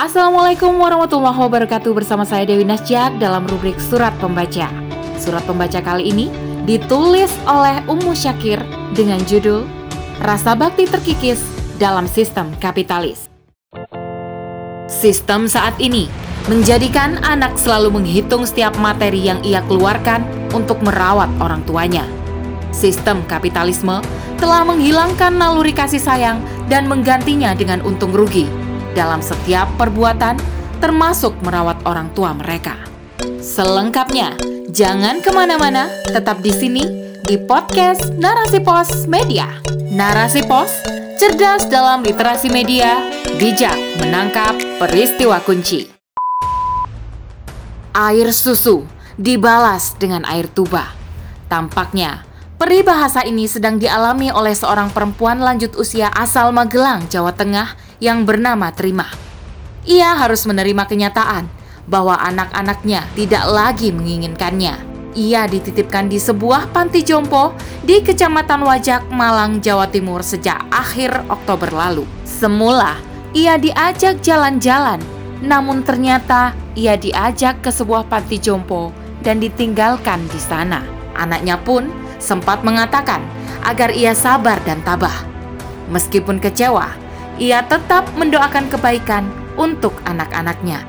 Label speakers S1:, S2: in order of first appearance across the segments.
S1: Assalamualaikum warahmatullahi wabarakatuh bersama saya Dewi Nasjak dalam rubrik Surat Pembaca. Surat Pembaca kali ini ditulis oleh Ummu Syakir dengan judul Rasa Bakti Terkikis dalam Sistem Kapitalis. Sistem saat ini menjadikan anak selalu menghitung setiap materi yang ia keluarkan untuk merawat orang tuanya. Sistem kapitalisme telah menghilangkan naluri kasih sayang dan menggantinya dengan untung rugi dalam setiap perbuatan, termasuk merawat orang tua mereka. Selengkapnya, jangan ke mana-mana, tetap di sini di podcast Narasi Pos Media. Narasi Pos, cerdas dalam literasi media, bijak menangkap peristiwa kunci. Air susu dibalas dengan air tuba. Tampaknya, peribahasa ini sedang dialami oleh seorang perempuan lanjut usia asal Magelang, Jawa Tengah yang bernama Terima. Ia harus menerima kenyataan bahwa anak-anaknya tidak lagi menginginkannya. Ia dititipkan di sebuah panti jompo di Kecamatan Wajak, Malang, Jawa Timur sejak akhir Oktober lalu. Semula, ia diajak jalan-jalan, namun ternyata ia diajak ke sebuah panti jompo dan ditinggalkan di sana. Anaknya pun sempat mengatakan agar ia sabar dan tabah. Meskipun kecewa, ia tetap mendoakan kebaikan untuk anak-anaknya.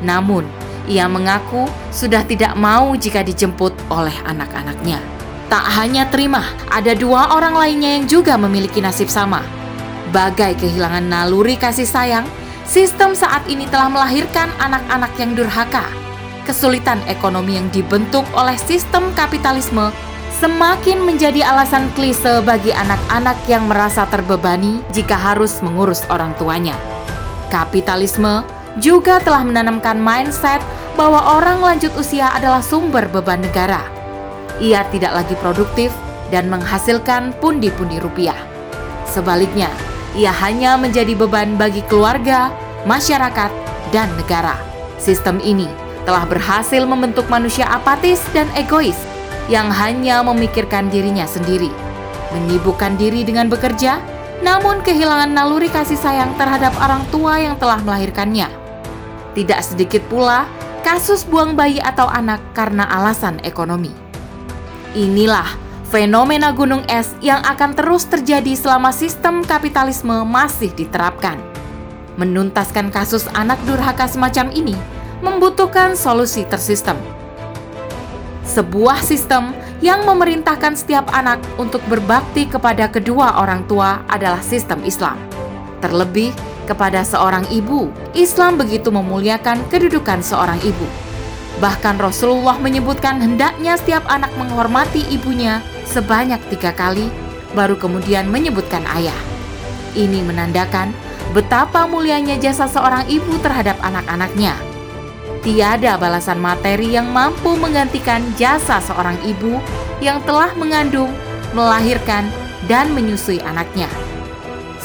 S1: Namun, ia mengaku sudah tidak mau jika dijemput oleh anak-anaknya. Tak hanya terima, ada dua orang lainnya yang juga memiliki nasib sama. Bagai kehilangan naluri kasih sayang, sistem saat ini telah melahirkan anak-anak yang durhaka. Kesulitan ekonomi yang dibentuk oleh sistem kapitalisme semakin menjadi alasan klise bagi anak-anak yang merasa terbebani jika harus mengurus orang tuanya. Kapitalisme juga telah menanamkan mindset bahwa orang lanjut usia adalah sumber beban negara. Ia tidak lagi produktif dan menghasilkan pundi-pundi rupiah. Sebaliknya, ia hanya menjadi beban bagi keluarga, masyarakat, dan negara. Sistem ini telah berhasil membentuk manusia apatis dan egois yang hanya memikirkan dirinya sendiri, menyibukkan diri dengan bekerja, namun kehilangan naluri kasih sayang terhadap orang tua yang telah melahirkannya. Tidak sedikit pula kasus buang bayi atau anak karena alasan ekonomi. Inilah fenomena gunung es yang akan terus terjadi selama sistem kapitalisme masih diterapkan. Menuntaskan kasus anak durhaka semacam ini membutuhkan solusi tersistem sebuah sistem yang memerintahkan setiap anak untuk berbakti kepada kedua orang tua adalah sistem Islam. Terlebih kepada seorang ibu, Islam begitu memuliakan kedudukan seorang ibu. Bahkan Rasulullah menyebutkan hendaknya setiap anak menghormati ibunya sebanyak tiga kali, baru kemudian menyebutkan ayah. Ini menandakan betapa mulianya jasa seorang ibu terhadap anak-anaknya tiada balasan materi yang mampu menggantikan jasa seorang ibu yang telah mengandung, melahirkan, dan menyusui anaknya.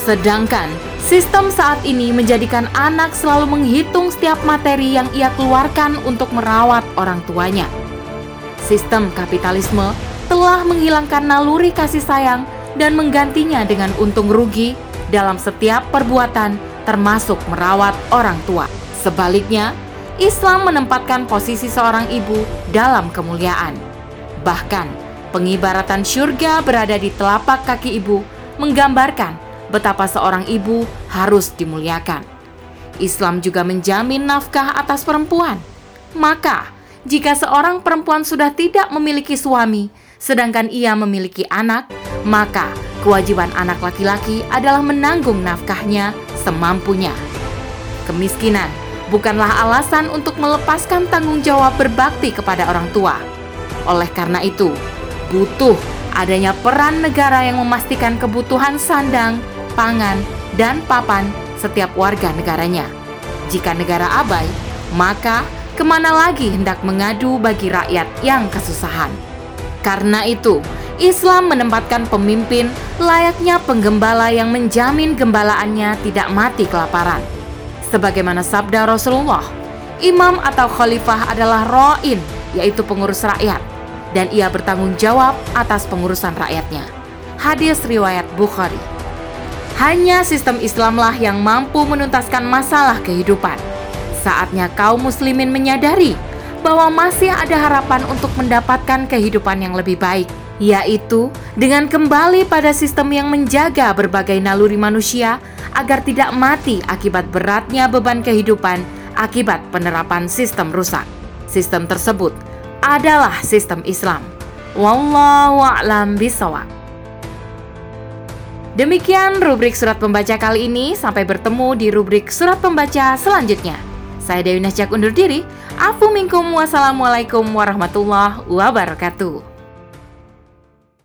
S1: Sedangkan sistem saat ini menjadikan anak selalu menghitung setiap materi yang ia keluarkan untuk merawat orang tuanya. Sistem kapitalisme telah menghilangkan naluri kasih sayang dan menggantinya dengan untung rugi dalam setiap perbuatan, termasuk merawat orang tua. Sebaliknya, Islam menempatkan posisi seorang ibu dalam kemuliaan. Bahkan, pengibaratan syurga berada di telapak kaki ibu menggambarkan betapa seorang ibu harus dimuliakan. Islam juga menjamin nafkah atas perempuan. Maka, jika seorang perempuan sudah tidak memiliki suami, sedangkan ia memiliki anak, maka kewajiban anak laki-laki adalah menanggung nafkahnya semampunya. Kemiskinan bukanlah alasan untuk melepaskan tanggung jawab berbakti kepada orang tua. Oleh karena itu, butuh adanya peran negara yang memastikan kebutuhan sandang, pangan, dan papan setiap warga negaranya. Jika negara abai, maka ke mana lagi hendak mengadu bagi rakyat yang kesusahan? Karena itu, Islam menempatkan pemimpin layaknya penggembala yang menjamin gembalaannya tidak mati kelaparan Sebagaimana sabda Rasulullah, imam atau khalifah adalah ro'in, yaitu pengurus rakyat, dan ia bertanggung jawab atas pengurusan rakyatnya. Hadis riwayat Bukhari. Hanya sistem Islamlah yang mampu menuntaskan masalah kehidupan. saatnya kaum muslimin menyadari bahwa masih ada harapan untuk mendapatkan kehidupan yang lebih baik, yaitu dengan kembali pada sistem yang menjaga berbagai naluri manusia agar tidak mati akibat beratnya beban kehidupan akibat penerapan sistem rusak. Sistem tersebut adalah sistem Islam. Wallahu a'lam bishawab. Demikian rubrik surat pembaca kali ini. Sampai bertemu di rubrik surat pembaca selanjutnya. Saya Dewi Nasjak undur diri. Afu minkum wassalamualaikum warahmatullahi wabarakatuh.